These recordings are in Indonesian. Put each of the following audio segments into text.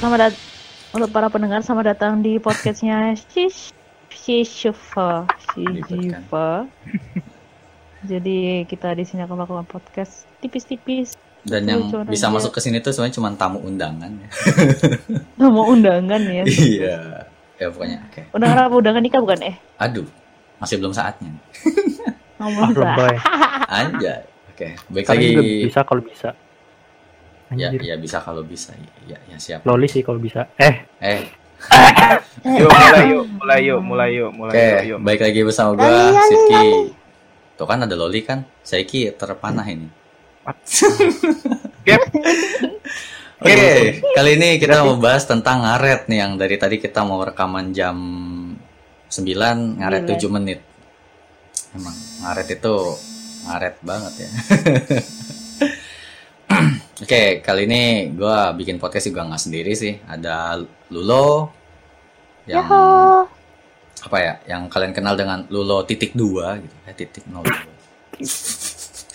Selamat datang untuk para pendengar selamat datang di podcastnya Shish Shishifa Shishifa. Jadi kita di sini akan melakukan podcast tipis-tipis. Dan yang bisa aja. masuk ke sini tuh sebenarnya cuma tamu undangan ya. Mau undangan ya. iya. Ya pokoknya oke. Undangan apa? Undangan nikah bukan? Eh, Aduh, masih belum saatnya. ngomong. Anjay. Oke, baik Kalian lagi. bisa kalau bisa. Ya, Anjir. ya bisa kalau bisa. Ya, ya siap. Loli sih kalau bisa. Eh, Eh, Yuk mulai yuk, mulai yuk, mulai yuk, mulai oke, yuk, yuk. baik lagi bersama lali, Sidki. Tuh kan ada Loli kan? Saiki terpanah ini. Oke, kali ini kita mau bahas tentang ngaret nih yang dari tadi kita mau rekaman jam 9 ngaret Gila. 7 menit. Emang ngaret itu ngaret banget ya. Oke, kali ini gua bikin podcast juga nggak sendiri sih. Ada Lulo yang Yaho. apa ya? Yang kalian kenal dengan Lulo titik dua gitu. Eh titik nol dua.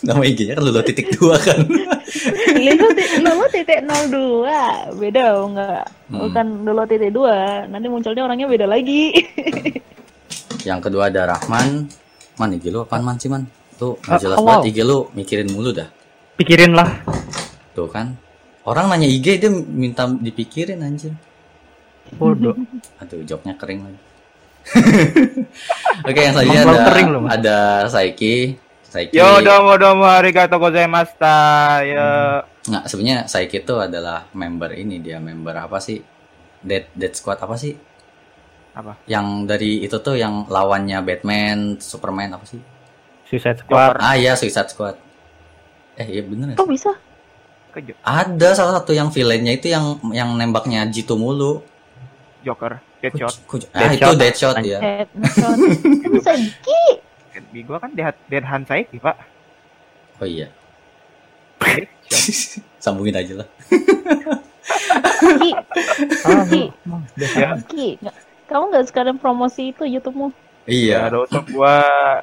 Nama IG-nya kan Lulo titik dua kan. Lilo ti- Lolo titik 02 beda oh, enggak Hmm. bukan Lolo titik 2 nanti munculnya orangnya beda lagi Yang kedua ada Rahman. Man IG lu apaan man sih man? Tuh nggak Ah, jelas wow. banget IG lu mikirin mulu dah. pikirin lah. Tuh kan. Orang nanya IG dia minta dipikirin anjir. Bodoh. Aduh joknya kering lagi. Oke yang selanjutnya ada, kering loh, ada Saiki. Saiki. Yo domo domo arigato gozaimashita. Ya. Nggak, sebenarnya Saiki itu adalah member ini dia member apa sih? Dead Dead Squad apa sih? Apa? Yang dari itu tuh yang lawannya Batman, Superman apa sih? Suicide Squad. Ah iya Suicide Squad. Eh iya bener ya? kok bisa Ke Ada salah satu yang villainnya itu yang yang nembaknya Jitu mulu. Joker, Deadshot. Ku- ku- ah itu Deadshot. Deadshot ya. bisa Ki Di gua kan Dead Dead Hand Saiki, Pak. Oh iya. Deadshot. Sambungin aja lah. Ki Ki. Ki kamu nggak sekarang promosi itu YouTube-mu Iya. Ya, untuk gua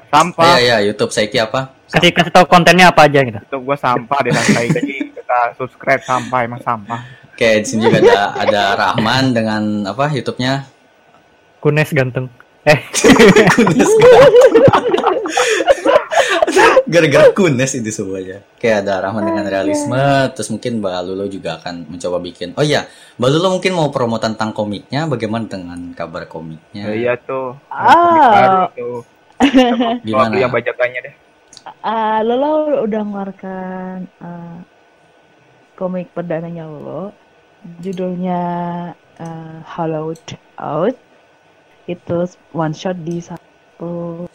sampah. iya iya YouTube Saiki apa? Kasih kasih tahu kontennya apa aja gitu. Untuk gua sampah Dead Hand Saiki. Kita subscribe sampah emang sampah. Oke, di sini juga ada ada Rahman dengan apa YouTube-nya? Kunes ganteng. Eh, Gara-gara kunes itu semuanya. Kayak ada Rahman dengan realisme, terus mungkin Mbak Lulu juga akan mencoba bikin. Oh iya, Mbak Lulu mungkin mau promo tentang komiknya. Bagaimana dengan kabar komiknya? Ya, iya tuh. Ah. Komik baru tuh. Gimana? Yang bajakannya deh. Ah, Lolo udah mengeluarkan ah, komik perdananya Lolo judulnya ah, Hollowed Out. Itu one shot di satu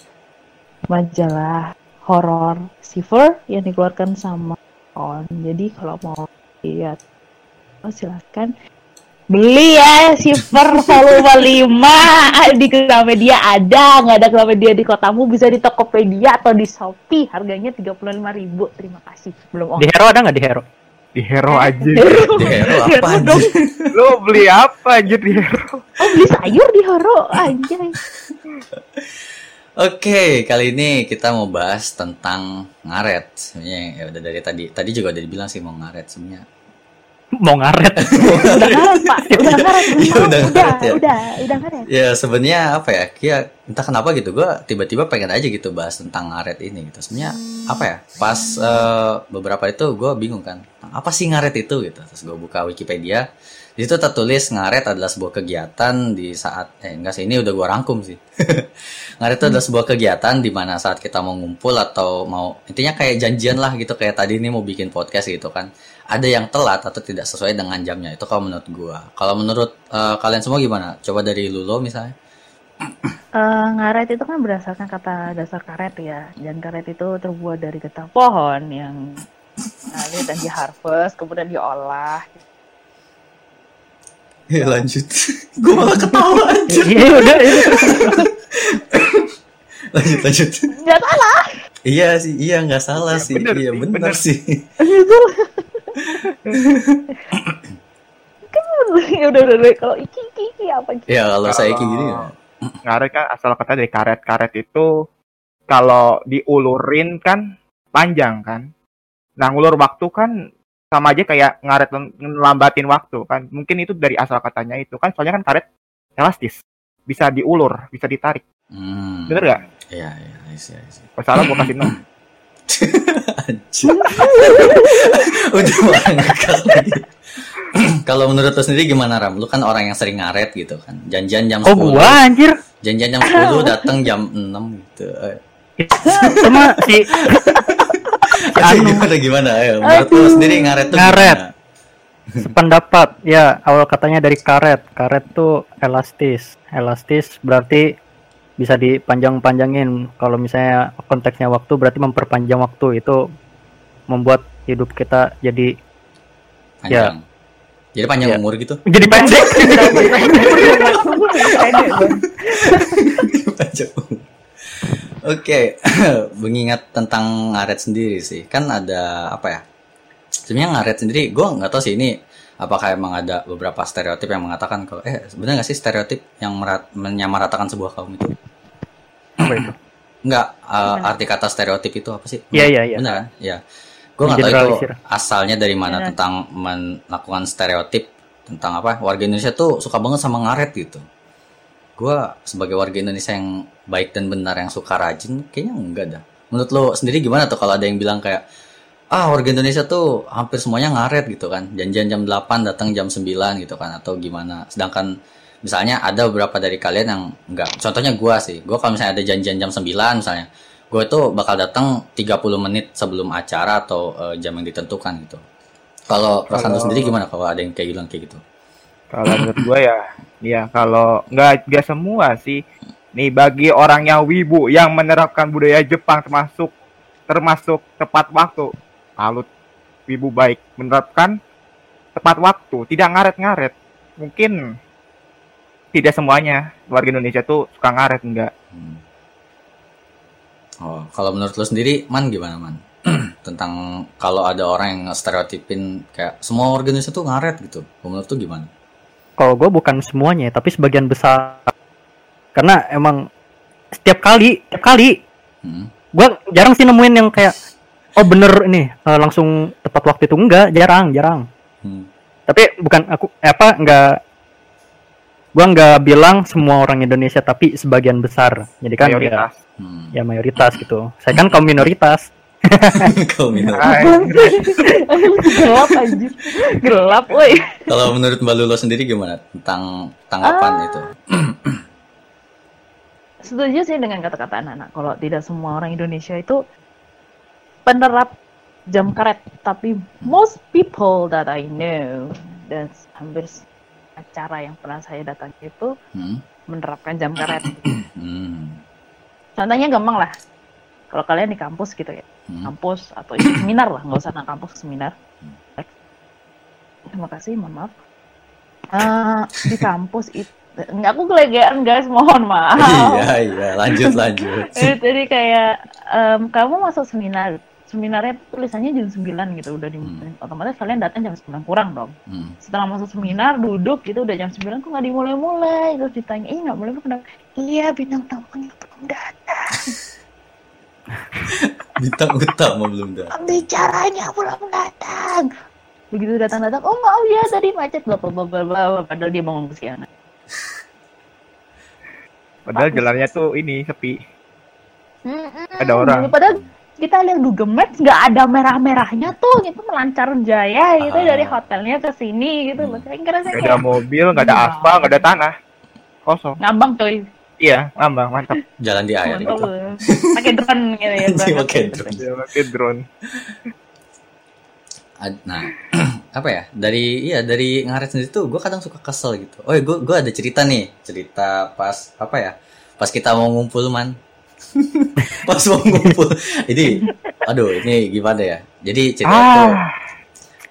majalah horor Shiver yang dikeluarkan sama On. Jadi kalau mau lihat oh silahkan beli ya Shiver volume 5 di Gramedia ada nggak ada Gramedia di kotamu bisa di Tokopedia atau di Shopee. Harganya 35.000 terima kasih. Belum di Hero ada nggak? Di Hero? Di Hero aja. Di Hero apa Hero dong. Lu beli apa aja di Hero? oh beli sayur di Hero anjay Oke, kali ini kita mau bahas tentang ngaret. Sebenarnya ya udah dari tadi. Tadi juga udah dibilang sih mau ngaret sebenarnya. Mau ngaret. udah ngaret pak udah ngaret Iya, udah ngaret ya. udah udah ngaret Ya sebenarnya apa ya? Kayak entah kenapa gitu. Gue tiba-tiba pengen aja gitu bahas tentang ngaret ini gitu. Sebenarnya apa ya? Pas eh, beberapa itu gue bingung kan. Apa sih ngaret itu gitu? Terus gue buka Wikipedia. Di situ tertulis ngaret adalah sebuah kegiatan di saat eh enggak sih ini udah gue rangkum sih. ngaret itu adalah sebuah kegiatan di mana saat kita mau ngumpul atau mau intinya kayak janjian lah gitu kayak tadi ini mau bikin podcast gitu kan. Ada yang telat atau tidak sesuai dengan jamnya. Itu kalau menurut gua. Kalau menurut eh, kalian semua gimana? Coba dari Lulo misalnya. Eh, ngaret itu kan berdasarkan kata dasar karet ya dan karet itu terbuat dari getah pohon yang ngalir dan di harvest kemudian diolah Ya lanjut. gua malah ketawa anjir. Iya udah. iya. lanjut lanjut. nggak salah Iya sih, iya nggak salah Ya, sih. bener iya sih, bener bener. sih. Ya udah udah, udah. kalau iki iki, iki apa gitu Ya kalau saya Kalau- gini ya. Ngaret kan asal kata dari karet. Karet itu kalau diulurin kan panjang kan. Nah, ngulur waktu kan sama aja kayak ngaret ng- ngelambatin waktu kan. Mungkin itu dari asal katanya itu kan soalnya kan karet elastis. Bisa diulur, bisa ditarik. Hmm. Bener gak? Iya, iya, I see, I see. Kalau salah gua kasih. Udah ngakak lagi. Kalau menurut lo sendiri gimana Ram? Lu kan orang yang sering ngaret gitu kan. Janjian jam 10. Oh gua anjir. Janjian jam 10 datang jam 6 gitu. Itu mah si Anu. Gimana gimana? Ayo, menurut lu sendiri ngaret tuh Ngaret. gimana? sependapat ya awal katanya dari karet. Karet tuh elastis. Elastis berarti bisa dipanjang-panjangin. Kalau misalnya konteksnya waktu berarti memperpanjang waktu itu membuat hidup kita jadi Panjang. Jadi panjang Ya. umur gitu. jadi pendek. Panjang. Oke, mengingat tentang ngaret sendiri sih, kan ada apa ya? Sebenarnya ngaret sendiri, gue nggak tahu sih ini apakah emang ada beberapa stereotip yang mengatakan kalau eh sebenarnya nggak sih stereotip yang merat, menyamaratakan sebuah kaum itu? Apa itu? Enggak, uh, arti kata stereotip itu apa sih? Iya, iya, iya. Benar kan? Iya. Gue nggak tahu itu asalnya dari mana Benar. tentang melakukan stereotip tentang apa warga Indonesia tuh suka banget sama ngaret gitu. Gue sebagai warga Indonesia yang baik dan benar yang suka rajin, kayaknya enggak dah. Menurut lo sendiri gimana tuh kalau ada yang bilang kayak ah warga Indonesia tuh hampir semuanya ngaret gitu kan, janjian jam 8 datang jam 9 gitu kan atau gimana? Sedangkan misalnya ada beberapa dari kalian yang enggak. Contohnya gua sih, gua kalau misalnya ada janjian jam 9 misalnya, gue itu bakal datang 30 menit sebelum acara atau eh, jam yang ditentukan gitu. Kalau perasaan lu sendiri gimana kalau ada yang kayak bilang kayak gitu? Kalau menurut gua ya, ya kalau nggak nggak semua sih. Nih bagi orang yang wibu yang menerapkan budaya Jepang termasuk termasuk tepat waktu, salut wibu baik menerapkan tepat waktu, tidak ngaret-ngaret. Mungkin tidak semuanya warga Indonesia tuh suka ngaret enggak. Hmm. Oh, kalau menurut lu sendiri, Man gimana, Man? Tentang kalau ada orang yang stereotipin kayak semua warga Indonesia tuh ngaret gitu. Menurut tuh gimana? Kalau gue bukan semuanya, tapi sebagian besar. Karena emang setiap kali, setiap kali, Hmm. gue jarang sih nemuin yang kayak, oh bener ini eh, langsung tepat waktu itu enggak, jarang, jarang. Hmm. Tapi bukan aku eh, apa enggak, gue nggak bilang semua orang Indonesia, tapi sebagian besar. Jadi kan Mayoritas. Hmm. ya, ya mayoritas gitu. Saya kan kaum minoritas. Kalau menurut- Hai. gelap anjir gelap woi kalau menurut Mbak Lulu sendiri gimana tentang tanggapan Ah. itu? setuju sih dengan kata-kata anak-anak kalau tidak semua orang Indonesia itu penerap jam karet tapi most people that I know dan hampir acara yang pernah saya datang itu Hmm. menerapkan jam karet. Hmm. contohnya gampang lah. Kalau kalian di kampus gitu ya. Hmm. kampus atau ikut seminar lah. Nggak usah anak kampus seminar. Terima kasih mohon maaf. Eh, di kampus itu nggak aku kelegean guys. Mohon maaf. Iya, iya, lanjut lanjut. Jadi kayak em, kamu masuk seminar seminarnya tulisannya jam 9 gitu udah dimulai otomatis kalian datang jam 9 kurang dong Hmm. setelah masuk seminar duduk gitu udah jam 9 kok nggak dimulai-mulai terus ditanya ih nggak boleh kenapa iya bintang tamunya belum datang Bintang utama belum dah. pembicaranya belum datang begitu datang-datang oh maaf ya tadi macet bla bla bla bla padahal dia bangun kesiangan Padahal jalannya tuh ini sepi. Mm-mm. Ada orang. padahal kita lihat Google Maps nggak ada merah-merahnya tuh gitu melancar jaya gitu Ah. dari hotelnya ke sini gitu loh saya kira saya Gak kayak ada mobil, gak ada Iya. aspal, gak ada tanah. Kosong. ngambang coy Iya, ngambang, mantap. Jalan di air mantap gitu. pakai drone gitu ya pakai gitu. drone. Pakai drone. Ad- Nah, apa ya? Dari iya dari ngaret sendiri tuh gue kadang suka kesel gitu. Oh, gue gue ada cerita nih, cerita pas apa ya? Pas kita mau ngumpul man. pas mau ngumpul. Ini aduh, ini gimana ya? Jadi cerita tuh Ah,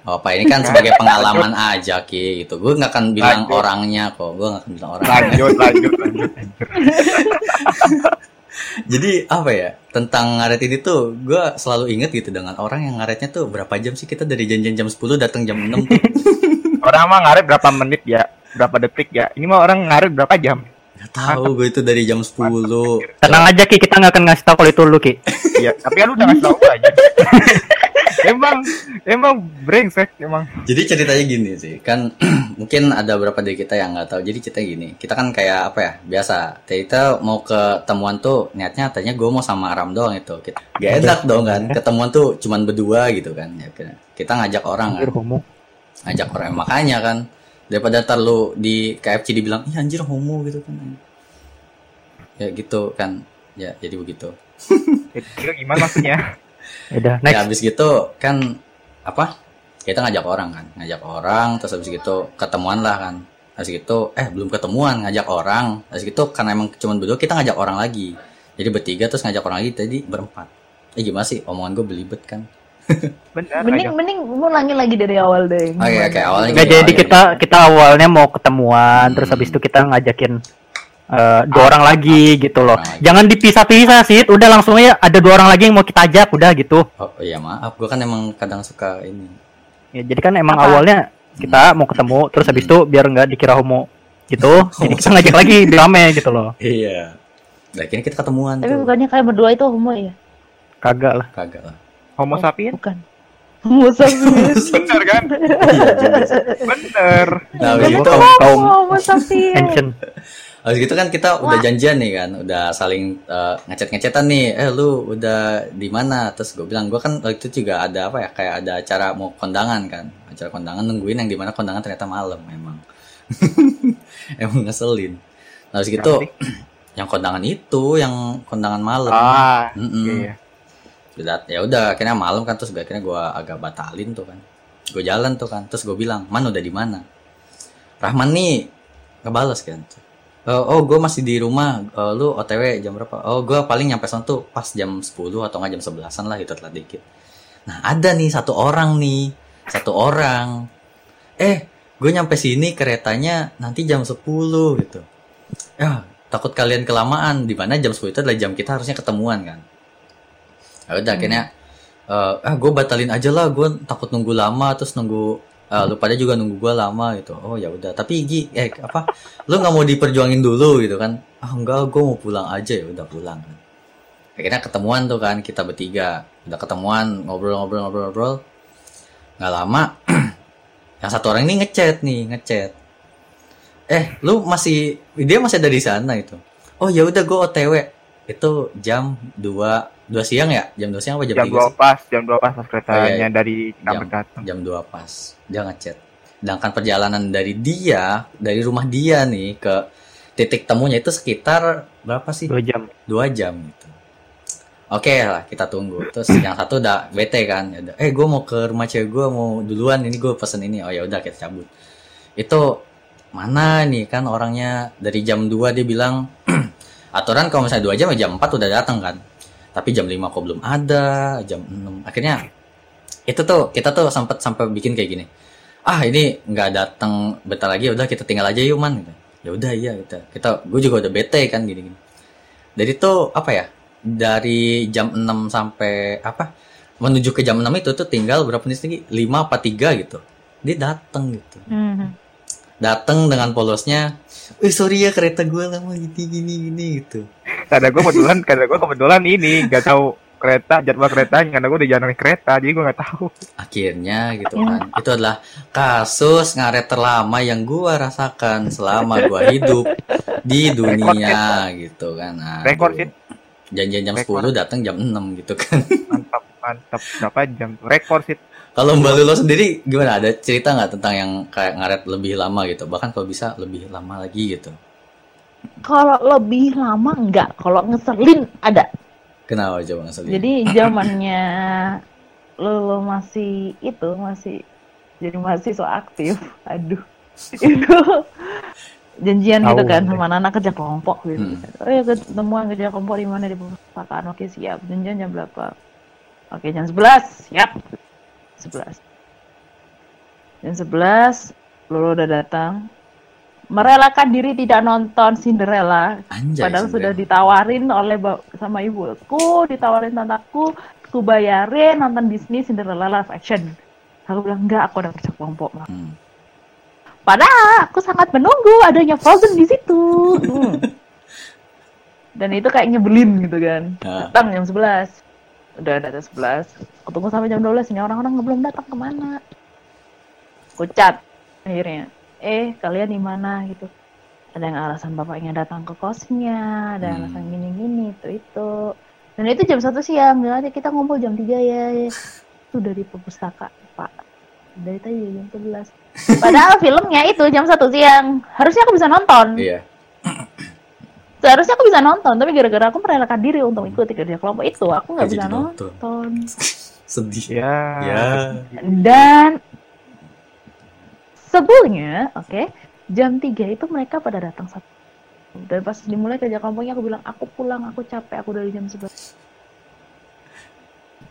Oh, apa ini kan sebagai pengalaman aja ki gitu. Gue nggak akan bilang Lanjut. orangnya kok. Gue nggak akan bilang orangnya. lanjut, lanjut, lanjut. Jadi apa ya? Tentang ngaret ini tuh gue selalu inget gitu dengan orang yang ngaretnya tuh berapa jam sih kita dari janjian jam 10 datang jam 6 tuh. Orang mah ngaret berapa menit ya? Berapa detik ya? Ini mah orang ngaret berapa jam? Gak tahu gue itu dari jam 10. Tenang aja Ki, kita nggak akan ngasih tahu kalau itu lu Ki. Iya, tapi kan lu udah ngasih tau gua aja. emang emang brengsek emang. Jadi ceritanya gini sih, kan mungkin ada beberapa dari kita yang nggak tahu. Jadi cerita gini, kita kan kayak apa ya, biasa. Kita mau ketemuan tuh niatnya tadinya gue mau sama Aram doang itu. Kita gak enak dong kan, ketemuan tuh cuman berdua gitu kan. Ya, kita ngajak orang kan, ngajak orang makanya kan. Daripada ntar lu di KFC dibilang, iya anjir homo gitu kan. Ya gitu kan, ya jadi begitu. Itu gimana maksudnya? Udah Ya next. habis gitu kan apa? Kita ngajak orang kan, ngajak orang terus habis gitu ketemuan lah kan. Habis gitu eh belum ketemuan ngajak orang. Habis gitu karena emang cuma berdua kita ngajak orang lagi. Jadi bertiga terus ngajak orang lagi tadi berempat. Eh gimana sih omongan gue belibet kan? Benar. Mending aja. mending ulangi lagi dari awal deh. Oke oke awalnya Nggak, jadi awalnya kita kita awalnya mau ketemuan, terus Hmm. habis itu kita ngajakin eh, dua orang lagi gitu loh. Lagi. Jangan dipisah-pisah sih. Udah langsung aja ada dua orang lagi yang mau kita ajak, udah gitu. Oh iya maaf, gue kan emang kadang suka ini. Ya, jadi kan emang Apa? awalnya kita mau ketemu, terus habis itu biar nggak dikira homo gitu. jadi kita ngajak lagi rame gitu loh. Iya. Nah, akhirnya kita ketemuan Tapi tuh. bukannya kalian berdua itu homo ya? Kagak lah. Kagak lah. Homo sapien? Bukan. Homo sapiens. Bener kan? Iya juga sih. Bener. Nah, gitu, kaum kaum Homo sapiens. Habis gitu kan kita udah Wah. janjian nih kan, udah saling eh, ngechat-ngecetan nih. Eh lu udah di mana? Terus gue bilang gue kan waktu itu juga ada apa ya kayak ada acara mau kondangan kan, acara kondangan nungguin yang di mana kondangan ternyata malam emang. emang ngeselin. Nah, habis gitu yang kondangan itu yang kondangan malam. Ah, Mm-mm. iya, iya. Udah, ya udah akhirnya malam kan terus akhirnya gue agak batalin tuh kan. Gue jalan tuh kan terus gue bilang man udah di mana? Rahman nih ngebales kan. Oh, oh gue masih di rumah. Eh, lu otw jam berapa? Oh gue paling nyampe sana tuh pas jam 10 atau nggak jam 11an lah itu telat dikit. Nah ada nih satu orang nih satu orang. Eh gue nyampe sini keretanya nanti jam 10 gitu. Ya takut kalian kelamaan. Di mana jam 10 itu adalah jam kita harusnya ketemuan kan ya udah akhirnya eh, ah gue batalin aja lah gue takut nunggu lama terus nunggu eh, lu pada juga nunggu gue lama gitu. Oh ya udah. Tapi Gi eh apa lu nggak mau diperjuangin dulu gitu kan? Ah enggak gue mau pulang aja. Ya udah pulang kan. Akhirnya ketemuan tuh kan kita bertiga. Udah ketemuan ngobrol-ngobrol-ngobrol-ngobrol nggak lama yang satu orang ini ngechat nih ngechat. Eh lu masih dia masih ada di sana itu oh ya udah gue otw itu jam 2 2 siang ya? Jam 2 siang apa jam, Jam 3 dua pas, jam dua pas pas Oh, iya, keretanya iya. dari Cikampek datang. jam 2 pas. Dia ngechat. Sedangkan perjalanan dari dia dari rumah dia nih ke titik temunya itu sekitar berapa sih? Dua jam. dua jam gitu. Oke lah kita tunggu. Terus yang satu udah bete kan. Ya udah, eh gue mau ke rumah cewek gue mau duluan. Ini gue pesen ini. Oh ya udah kita cabut. Itu mana nih? Kan orangnya dari jam 2 dia bilang aturan kalau misalnya dua jam ya jam 4 udah datang kan tapi jam 5 kok belum ada jam 6 akhirnya itu tuh kita tuh sempat sampai bikin kayak gini. Ah ini nggak datang bentar lagi udah kita tinggal aja yuk man gitu. ya udah iya kita kita gue juga udah bete kan gini gini dari tuh apa ya dari jam 6 sampai apa menuju ke jam 6 itu tuh tinggal berapa menit lagi? 5 apa 3 gitu. Dia datang gitu. Mhm. datang dengan polosnya Wih sorry ya kereta gue lama gini gini gini gitu Karena gue kebetulan, karena gue kebetulan ini nggak tahu kereta jadwal keretanya karena gue udah jalan naik kereta jadi gue nggak tahu. akhirnya gitu kan itu adalah kasus ngaret terlama yang gua rasakan selama gua hidup di dunia gitu kan Aduh. Rekor sih. janjian jam Rekor. 10 datang jam 6 gitu kan Mantap, mantap. Berapa jam? Rekor sih. Kalau mbak Lulu sendiri gimana ada cerita nggak tentang yang kayak ngaret lebih lama gitu bahkan kalau bisa lebih lama lagi gitu Kalau lebih lama enggak, kalau ngeselin ada. kenapa coba ngeselin Jadi zamannya lo, lo masih itu masih jadi mahasiswa aktif. Aduh. Itu janjian gitu Tahu, kan deh. sama anak kerja kelompok gitu. Hmm. Oh ya ketemuan kerja kelompok di mana di perpustakaan. Oke, siap. Janjian jam berapa? Oke, jam 11. Siap. 11. Jam 11 lo udah datang. Merelakan diri tidak nonton Cinderella anjay Padahal sebenarnya. sudah ditawarin oleh sama ibuku, ditawarin tantaku, aku bayarin nonton Disney Cinderella live action. Aku bilang enggak, aku udah kerja kelompok. Mak." Hmm. Padahal aku sangat menunggu adanya Frozen di situ. Hmm. Dan itu kayak nyebelin gitu kan. Ah. Datang jam 11. Udah ada 11 aku tunggu sampai jam 12 ini orang-orang belum datang ke mana. Aku cat akhirnya. Eh kalian di mana? Gitu. Ada yang alasan bapaknya datang ke kosnya ada yang Hmm. alasan gini-gini itu itu. Dan itu jam satu siang aja kita ngumpul jam 3 ya. Itu dari perpustakaan pak. Dari tadi jam 11 padahal filmnya itu jam satu siang. Harusnya aku bisa nonton. Iya. Seharusnya aku bisa nonton tapi gara-gara aku merelakan diri untuk mengikuti kerja kelompok itu aku nggak bisa nonton. nonton Sedih. Ya. Ya. dan sebelumnya oke jam 3 itu mereka pada datang satu dan pas dimulai kerja kelompoknya aku bilang aku pulang aku capek aku dari jam 11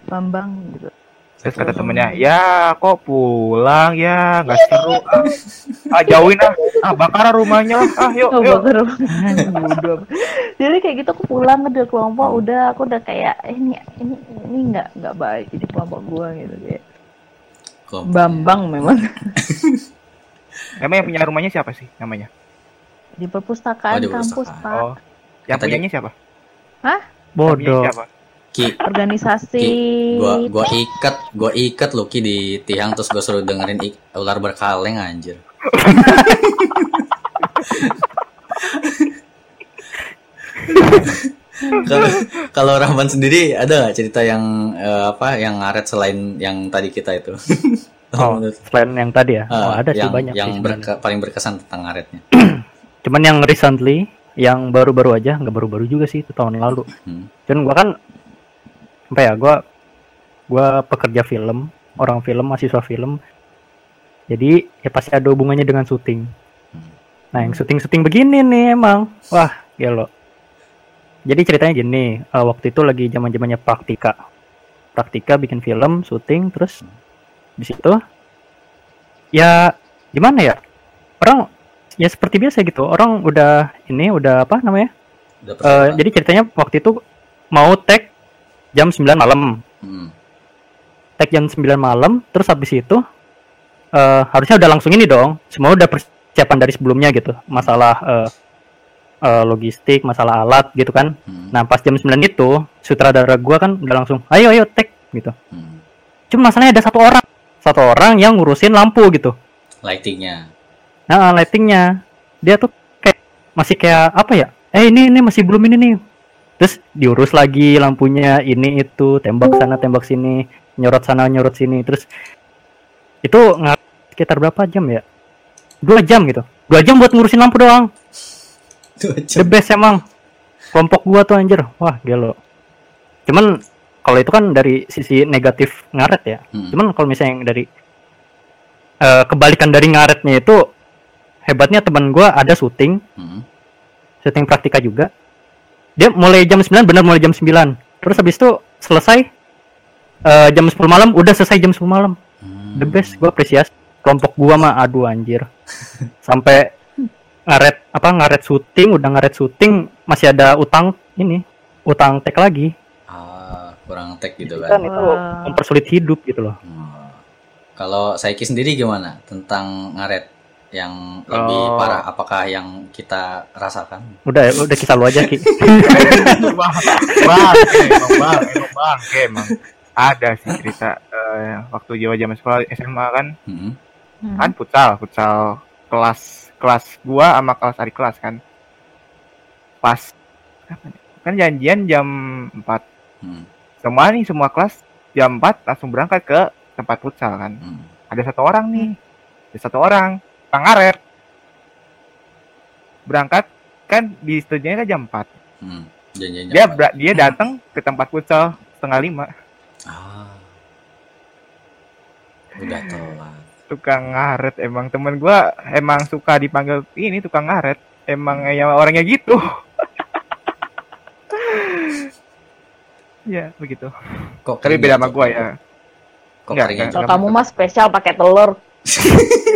Bambang gitu Terus kata temennya, ya kok pulang ya, nggak seru. Ah, ah jauhin ah, ah bakar rumahnya lah. Ah yuk, oh, yuk. bakar jadi kayak gitu aku pulang ke kelompok udah aku udah kayak eh, ini ini ini nggak nggak baik jadi kelompok gua gitu kayak Kelompok. Bambang memang Emang yang punya rumahnya siapa sih namanya? di perpustakaan Oh, di kampus pak Oh, yang Katanya- punyanya siapa? Yang Bodoh. siapa? Ki, organisasi gua gua ikat, gua ikat lu Ki di tiang terus gua suruh dengerin ik- ular berkaleng anjir. Kalau kalau Rahman sendiri ada nggak cerita yang eh, apa yang ngaret selain yang tadi kita itu? Oh, selain yang tadi ya. Ah, oh, ada sih yang, banyak yang sih berke- paling berkesan tentang ngaretnya. Cuman yang recently, yang baru-baru aja, nggak baru-baru juga sih, itu tahun lalu. Hmm. Cuman gua kan apa ya, gua gua pekerja film, orang film, mahasiswa film. Jadi ya pasti ada hubungannya dengan syuting. Nah, yang syuting-syuting begini nih emang. Wah, gelo. Jadi ceritanya gini, eh, waktu itu lagi zaman-zamannya praktika. Praktika bikin film, syuting, terus di situ ya gimana ya? Orang ya seperti biasa gitu. Orang udah ini udah apa namanya? Udah persiapan? jadi ceritanya waktu itu mau tag jam 9 malam. Hmm. Tag jam 9 malam, terus habis itu eh harusnya udah langsung ini dong. Semua udah persiapan dari sebelumnya gitu. Masalah eh, eh, logistik, masalah alat gitu kan. Hmm. Nah, pas jam 9 itu sutradara gua kan udah langsung, "Ayo, ayo tag" gitu. Hmm. Cuma masalahnya ada satu orang. Satu orang yang ngurusin lampu gitu. Lightingnya. Nah, lightingnya dia tuh kayak masih kayak apa ya? Eh ini ini masih belum ini nih. Terus diurus lagi lampunya ini itu tembak sana tembak sini nyorot sana nyorot sini terus itu nggak sekitar berapa jam ya? Dua jam gitu. Dua jam buat ngurusin lampu doang. Dua The jam. best emang. Kelompok gua tuh anjir. Wah gelo. Cuman kalau itu kan dari sisi negatif ngaret ya. Hmm. Cuman kalau misalnya yang dari eh, kebalikan dari ngaretnya itu hebatnya teman gua ada syuting, Hmm. syuting praktika juga. Dia mulai jam 9 benar mulai jam 9. Terus habis itu selesai eh, jam 10 malam udah selesai jam 10 malam. Hmm. The best gua apresiasi. Kelompok gua mah aduh anjir. Sampai ngaret apa ngaret syuting udah ngaret syuting masih ada utang ini utang tag lagi Ah, kurang tag gitu kan kan. itu mempersulit hidup gitu loh Hmm. Kalau Saiki sendiri gimana tentang ngaret yang lebih Oh. parah? Apakah yang kita rasakan? udah udah kisah lu aja ki bang, bang, emang bang, emang bang, emang ada sih cerita eh, waktu Jawa zaman sekolah SMA kan, Hmm. Hmm. kan futsal, futsal kelas kelas gua sama kelas adik kelas kan. Pas ya? kan janjian jam 4. Hmm. Semua nih semua kelas jam 4 langsung berangkat ke tempat futsal kan. Hmm. Ada satu orang nih. Ada satu orang, Kang Aret. Berangkat kan di studinya kan jam 4. Hmm. Janjian Dia jam empat. ber- dia datang ke tempat futsal setengah lima. Ah. Udah telat. tukang ngaret emang temen gua emang suka dipanggil ini tukang ngaret emang ya orangnya gitu ya begitu Kok tapi beda ya, sama gua ya Kok Enggak? Kalau kamu mah spesial pakai telur.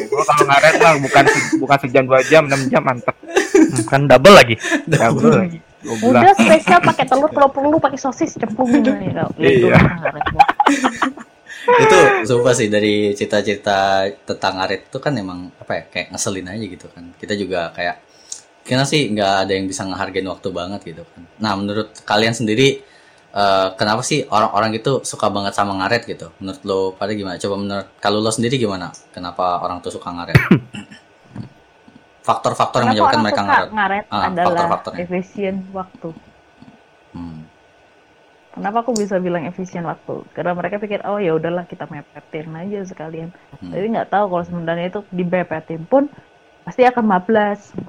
Gua kalau ngaret mah bukan se- bukan sejam dua jam enam jam mantep. Hmm, kan double lagi. Ya betul lagi. Udah spesial pakai telur kalau perlu pakai sosis cempung ya kalau itu Iya. itu sumpah sih dari cerita-cerita tentang ngaret itu kan emang apa ya kayak ngeselin aja gitu kan. Kita juga kayak kira sih nggak ada yang bisa ngehargain waktu banget gitu kan. Nah menurut kalian sendiri eh, kenapa sih orang-orang itu suka banget sama ngaret gitu? Menurut lo pada gimana? Coba menurut kalau lo sendiri gimana? Kenapa orang tuh suka ngaret? Faktor-faktor yang menyebabkan mereka ngaret. ngaret Ah, adalah faktor-faktornya. efisien waktu. Hmm. Kenapa aku bisa bilang efisien waktu? Karena mereka pikir oh ya udahlah kita mepetin aja sekalian. Hmm. Tapi nggak tahu kalau sebenarnya itu dibepetin pun pasti akan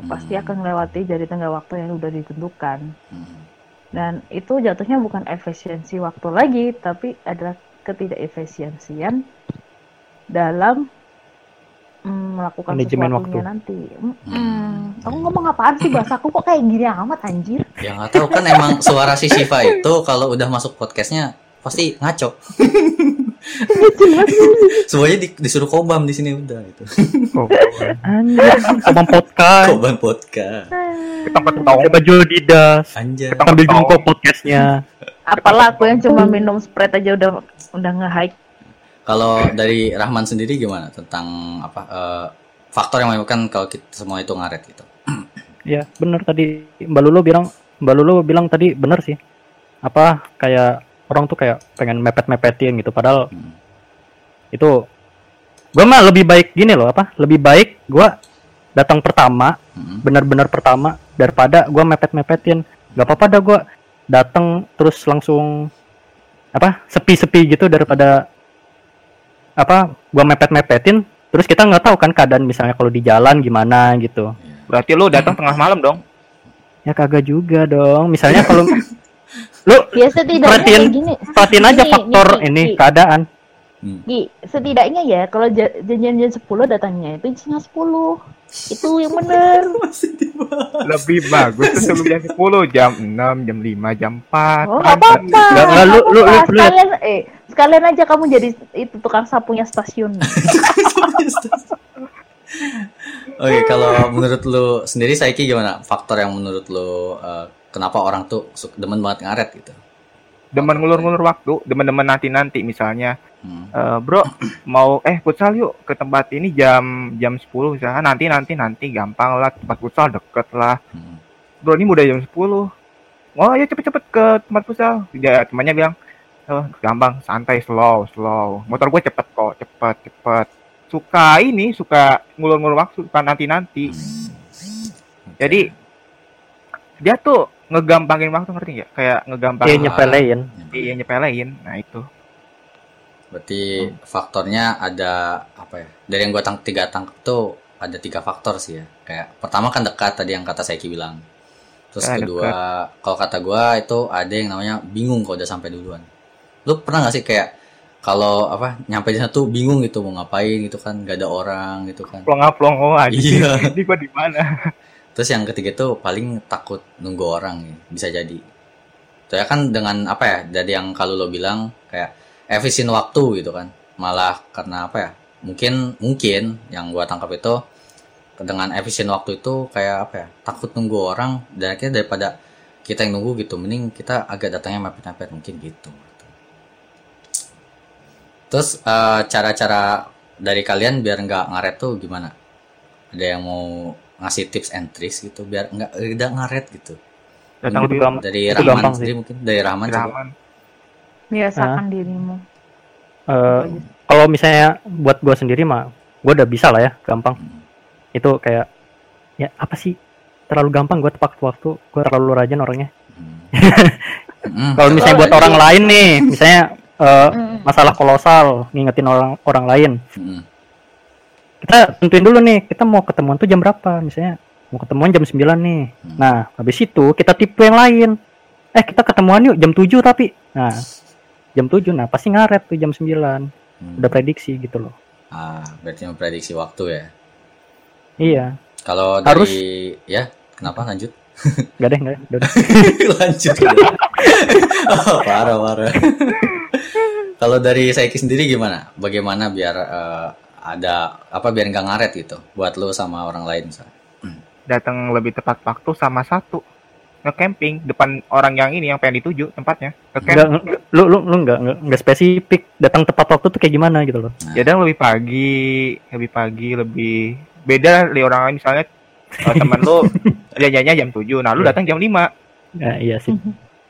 pasti Hmm. akan melewati dari tengah waktu yang udah ditentukan. Hmm. Dan itu jatuhnya bukan efisiensi waktu lagi, tapi adalah ketidakefisiensian dalam mm, melakukan Manajemen waktu. nanti. Mm, mm. Aku ngomong apaan sih bahasaku kok kayak gini amat anjir? Ya nggak tahu kan emang suara si Shiva itu kalau udah masuk podcastnya pasti ngaco. Semuanya di- disuruh kobam di sini udah gitu. Anjir, abang podcast. Kobam podcast. Ketong-ketong. Ada baju Adidas. Anjay. Sambil jongkok podcastnya. Apalah aku yang cuma minum Sprite aja udah udah nge-hype. Kalau dari Rahman sendiri gimana tentang apa eh, faktor yang menyebabkan kalau kita semua itu ngaret gitu? Ya, bener tadi Mbak Lulu bilang, Mbak Lulu bilang tadi bener sih. Apa kayak orang tuh kayak pengen mepet-mepetin gitu padahal Hmm. itu gua mah lebih baik gini loh apa? Lebih baik gua datang pertama, Hmm. benar-benar pertama daripada gua mepet-mepetin. Gak apa-apa dah gua datang terus langsung apa? sepi-sepi gitu daripada apa? Gua mepet-mepetin terus kita nggak tahu kan keadaan misalnya kalau di jalan gimana gitu. Berarti lu datang tengah malam dong. Ya kagak juga dong. Misalnya kalau lu Ya setidaknya Perhatiin- gini. perhatiin aja Nih, faktor nih, ini nih. keadaan. Gi, setidaknya ya kalau ja- janjian jam 10 datangnya itu setengah 10. Itu yang bener. Lebih bagus sebelum jam 10, jam 6, jam 5, jam 4. Oh, apa-apa. Nggak, nggak, lu- lu- lu- lu- sekalian eh sekalian aja kamu jadi itu tukang sapunya stasiun. Oke, kalau menurut lu sendiri Saiki gimana? Faktor yang menurut lu eh, kenapa orang tuh demen banget ngaret gitu? Demen ngulur-ngulur waktu, demen-demen nanti-nanti misalnya. Hmm. Eh, bro, mau eh futsal yuk ke tempat ini jam jam 10 misalnya nanti nanti nanti gampang lah tempat futsal deket lah. Hmm. Bro ini udah jam 10. Oh ya cepet-cepet ke tempat futsal. Ya temannya bilang, oh, gampang, santai, slow, slow. Motor gue cepet kok, cepet, cepet. Suka ini, suka ngulur-ngulur waktu, suka nanti-nanti. Jadi dia tuh ngegampangin waktu ngerti nggak? Kayak ngegampangin Kayak nyepelein. iya nyepelein. Nah itu. Berarti faktornya ada apa ya? Dari yang gua tang tiga tangkap tuh ada tiga faktor sih ya. Kayak pertama kan dekat tadi yang kata Saiki bilang. Terus Ah, kedua, kalau kata gua itu ada yang namanya bingung kalau udah sampai duluan. Lu pernah gak sih kayak kalau apa nyampe di sana tuh bingung gitu mau ngapain gitu kan gak ada orang gitu kan. Plonga-plongo aja. Iya. Ini gua di mana? Terus yang ketiga tuh paling takut nunggu orang ya, bisa jadi. Soalnya kan dengan apa ya, dari yang kalau lo bilang kayak efisien waktu gitu kan. Malah karena apa ya, mungkin mungkin yang gua tangkap itu dengan efisien waktu itu kayak apa ya, takut nunggu orang dan akhirnya daripada kita yang nunggu gitu, mending kita agak datangnya mepet-mepet mungkin gitu. Terus eh, cara-cara dari kalian biar nggak ngaret tuh gimana? Ada yang mau ngasih tips and tricks gitu biar nggak nggak ngaret gitu Datang lebih gampang. dari Itu Rahman gampang sendiri mungkin dari Rahman Rahman. Biasakan dirimu. Eh, kalau misalnya buat gua sendiri mah gua udah bisa lah ya, gampang. Itu kayak ya apa sih? Terlalu gampang gua tepat waktu, gua terlalu rajin orangnya. Hmm, Kalau misalnya buat orang lain nih, misalnya eh, Mm. masalah kolosal, ngingetin orang orang lain. hmm, Kita tentuin dulu nih, kita mau ketemuan tuh jam berapa? Misalnya mau ketemuan jam 9 nih. Hmm. Nah, habis itu kita tipe yang lain. Eh, kita ketemuan yuk jam 7 tapi. Nah, jam 7 nah pasti ngaret tuh jam 9. hmm. Udah prediksi gitu loh. ah berarti memprediksi waktu ya Iya. kalau Harus. dari ya kenapa lanjut Gak deh, gak deh. Lanjut oh, parah parah kalau dari Saiki sendiri gimana bagaimana biar eh, ada apa biar nggak ngaret gitu buat lu sama orang lain misalnya Datang lebih tepat waktu sama satu. Nge-camping depan orang yang ini yang pengen dituju tempatnya. Nggak, Nge-camp. nggak- lu lu lu nggak nggak nggak spesifik datang tepat waktu tuh kayak gimana gitu loh. Ya dan lebih pagi, lebih pagi, lebih beda dari orang lain misalnya eh, teman lu janjiannya jam 7, nah lu Iya. datang jam 5. Ya, iya sih.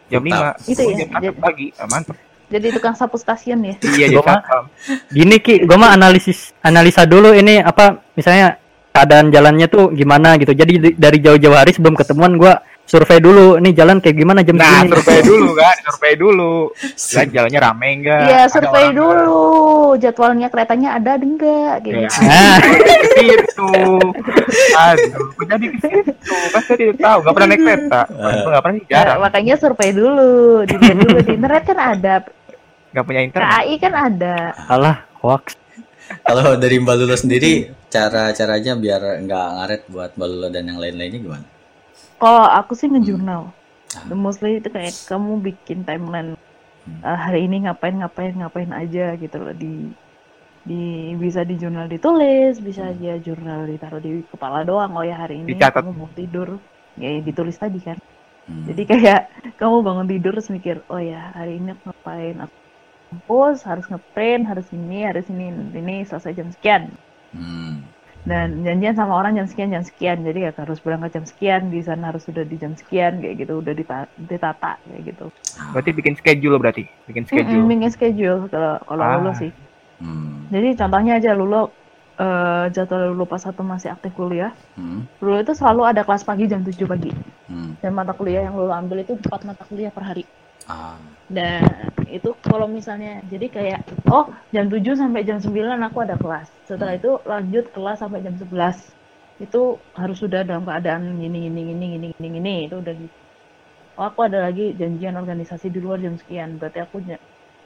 Jam. 5. Itu ya, Jam pagi. Ah, mantap. Jadi tukang sapu stasiun ya. Iya, jadi Gua mah-. Gini Ki, gua mah analisis analisa dulu ini apa misalnya keadaan jalannya tuh gimana gitu. Jadi di- dari jauh-jauh hari sebelum ketemuan gua survei dulu nih jalan kayak gimana jam Nah, segini. survei dulu kan, survei dulu. Lihat jalannya rame enggak? Iya, survei orang dulu. Jadwalnya keretanya ada enggak Iya. gitu. Nah, ke situ. Aduh, kok jadi ke situ? Kan saya tidak tahu, nggak pernah naik kereta. Nggak pernah Ya, jarang. makanya survei dulu. Dilihat dulu di internet kan ada. Nggak punya internet. KAI kan ada. alah hoax. Kalau dari Mbak Lula sendiri, cara-caranya biar nggak ngaret buat Mbak Lula dan yang lain-lainnya gimana? Kalau aku sih ngejurnal. Ah. The mostly itu kayak kamu bikin timeline uh, hari ini ngapain ngapain ngapain aja gitu loh di di bisa di jurnal ditulis, bisa aja jurnal ditaruh di kepala doang. Oh ya hari ini Dicatat. kamu mau tidur, ya ditulis tadi kan. Hmm. Jadi kayak kamu bangun tidur terus mikir, oh ya hari ini aku ngapain? Aku kampus, harus ngeprint, harus ini, harus ini, ini selesai jam sekian. Hmm. Dan janjian sama orang jam sekian, jam sekian. Jadi ya harus berangkat jam sekian, di sana harus sudah di jam sekian, kayak gitu, udah dita- ditata kayak gitu. Berarti bikin schedule berarti, bikin schedule. bikin schedule kalau kalau Ah. lulu sih. Hmm. Jadi contohnya aja lulu eh, jadwal lulu pas satu masih aktif kuliah, Hmm. lulu itu selalu ada kelas pagi jam 7 pagi. Hmm. Dan mata kuliah yang lulu ambil itu empat mata kuliah per hari. Dan itu kalau misalnya jadi kayak oh jam 7 sampai jam 9 aku ada kelas. Setelah itu lanjut kelas sampai jam 11. Itu harus sudah dalam keadaan gini gini gini gini gini gini itu udah di Oh, aku ada lagi janjian organisasi di luar jam sekian. Berarti aku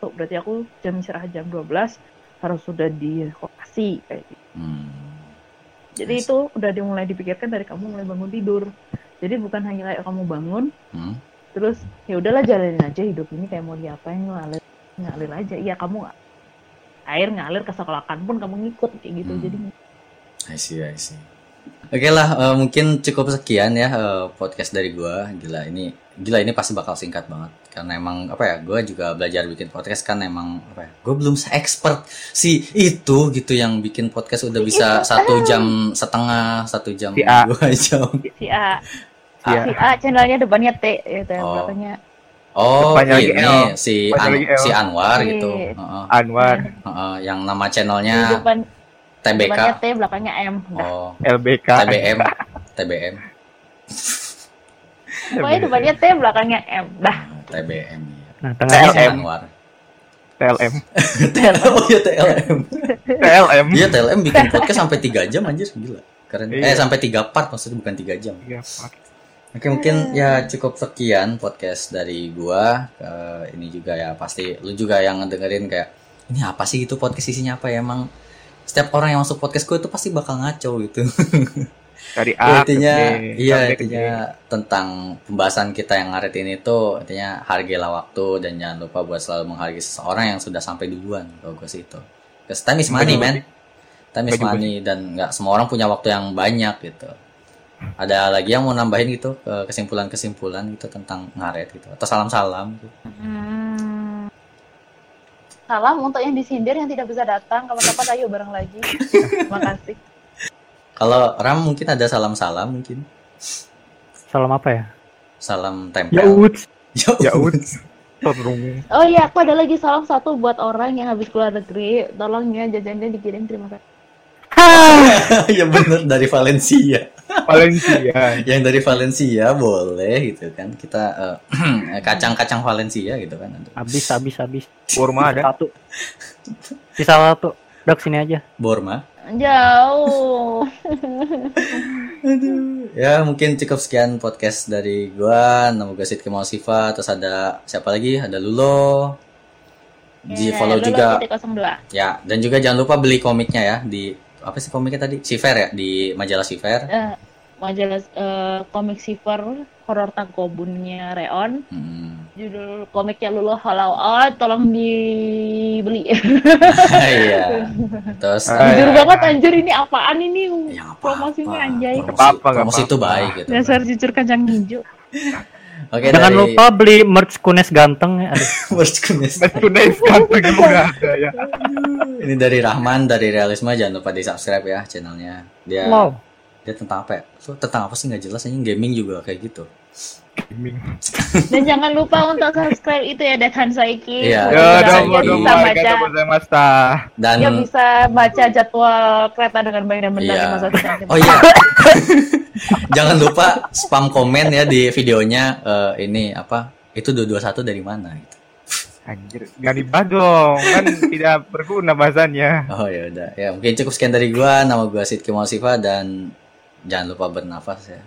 oh, berarti aku jam istirahat jam 12 harus sudah di lokasi kayak gitu. Hmm. Jadi Yes. itu udah dimulai dipikirkan dari kamu mulai bangun tidur. Jadi bukan hanya kayak kamu bangun Hmm. Terus ya udahlah jalanin aja hidup ini kayak mau diapain ngalir ngalir aja iya kamu air ngalir ke sekolahan pun kamu ngikut kayak gitu Hmm. jadi I see, I see. Oke lah, eh, mungkin cukup sekian ya eh, podcast dari gua. Gila ini, gila ini pasti bakal singkat banget. Karena emang apa ya, gua juga belajar bikin podcast kan emang apa ya, gue belum se-expert si itu gitu yang bikin podcast udah bisa satu jam setengah, satu jam Si A. dua jam. si A Iya. si A channelnya depannya T ya yang Oh. belakangnya Oh, Depannya lagi ini L. si Depannya An- lagi L. si Anwar Iya. gitu. Heeh, Anwar, heeh, yang nama Di channelnya depan depannya TBK. T belakangnya M. Oh, LBK. TBM, TBM, pokoknya depannya T belakangnya M dah TBM. iya. Nah, tengahnya Si TLM. Anwar. TLM. oh ya TLM. TLM. Iya TLM bikin podcast sampai 3 jam anjir gila. Keren. Iya. Eh sampai 3 part maksudnya bukan 3 jam. Iya, Pak. Oke mungkin ya cukup sekian podcast dari gua. Eh, ini juga ya pasti lu juga yang ngedengerin kayak ini apa sih itu podcast isinya apa ya emang setiap orang yang masuk podcast gua itu pasti bakal ngaco gitu. Dari A intinya iya intinya tentang pembahasan kita yang ngaret ini tuh intinya hargailah waktu dan jangan lupa buat selalu menghargai seseorang yang sudah sampai duluan kalau gue sih itu. Because time is money man. Time is Gua money dan nggak semua orang punya waktu yang banyak gitu. Ada lagi yang mau nambahin gitu ke kesimpulan-kesimpulan gitu tentang ngaret gitu atau salam-salam gitu. Hmm. salam untuk yang disindir yang tidak bisa datang kapan-kapan ayo bareng lagi makasih Kalau Ram mungkin ada salam-salam mungkin. salam apa ya? Salam Ya tempel. Ya udah. Terung. Oh iya, aku ada lagi salam satu buat orang yang habis keluar negeri. Tolong ya jajannya dikirim terima kasih. ya bener dari Valencia. Valencia. yang dari Valencia boleh gitu kan kita eh, kacang-kacang Valencia gitu kan Habis habis habis. Kurma ada. Satu. Sisa satu. Dok sini aja. Borma Jauh. ya mungkin cukup sekian podcast dari gua nama gue Sid Kemal Siva terus ada siapa lagi ada Lulo di Ya, follow Lolo juga titik 02. ya dan juga jangan lupa beli komiknya ya di apa sih komiknya tadi Siver ya di majalah Siver Eh, majalah eh, komik Silver horor tangkobunnya Reon. Hmm. Judul komiknya Lulu Hollow Out, tolong dibeli. iya terus Ah, Jujur iya. banget anjir ini apaan ini ya apa promosinya anjay. promosi, apa-apa, nggak promosi itu baik gitu Dasar jujur kacang hijau. oke Jangan dari lupa beli merch Kunes ganteng ya. Worst Goodness. Metunes kantong itu nggak ada ya. Ini dari Rahman dari Realisme jangan lupa di subscribe ya channelnya. Dia Wow. dia tentang apa ya? So, tentang apa sih nggak jelas ini gaming juga kayak gitu. Gaming. Dan jangan lupa untuk subscribe itu ya Dekan Saiki. Iya. Ya, domo baca gozaimashita. Dan ya bisa baca jadwal kereta dengan baik dan benar Iya. di masa depan. Oh iya. Jangan lupa spam komen ya di videonya eh, ini apa? Itu 221 dari mana gitu. Anjir, nggak dibahas dong, kan tidak berguna bahasannya. Oh ya udah. Ya mungkin cukup sekian dari gua. Nama gua Sidki Mausifa dan jangan lupa bernafas ya.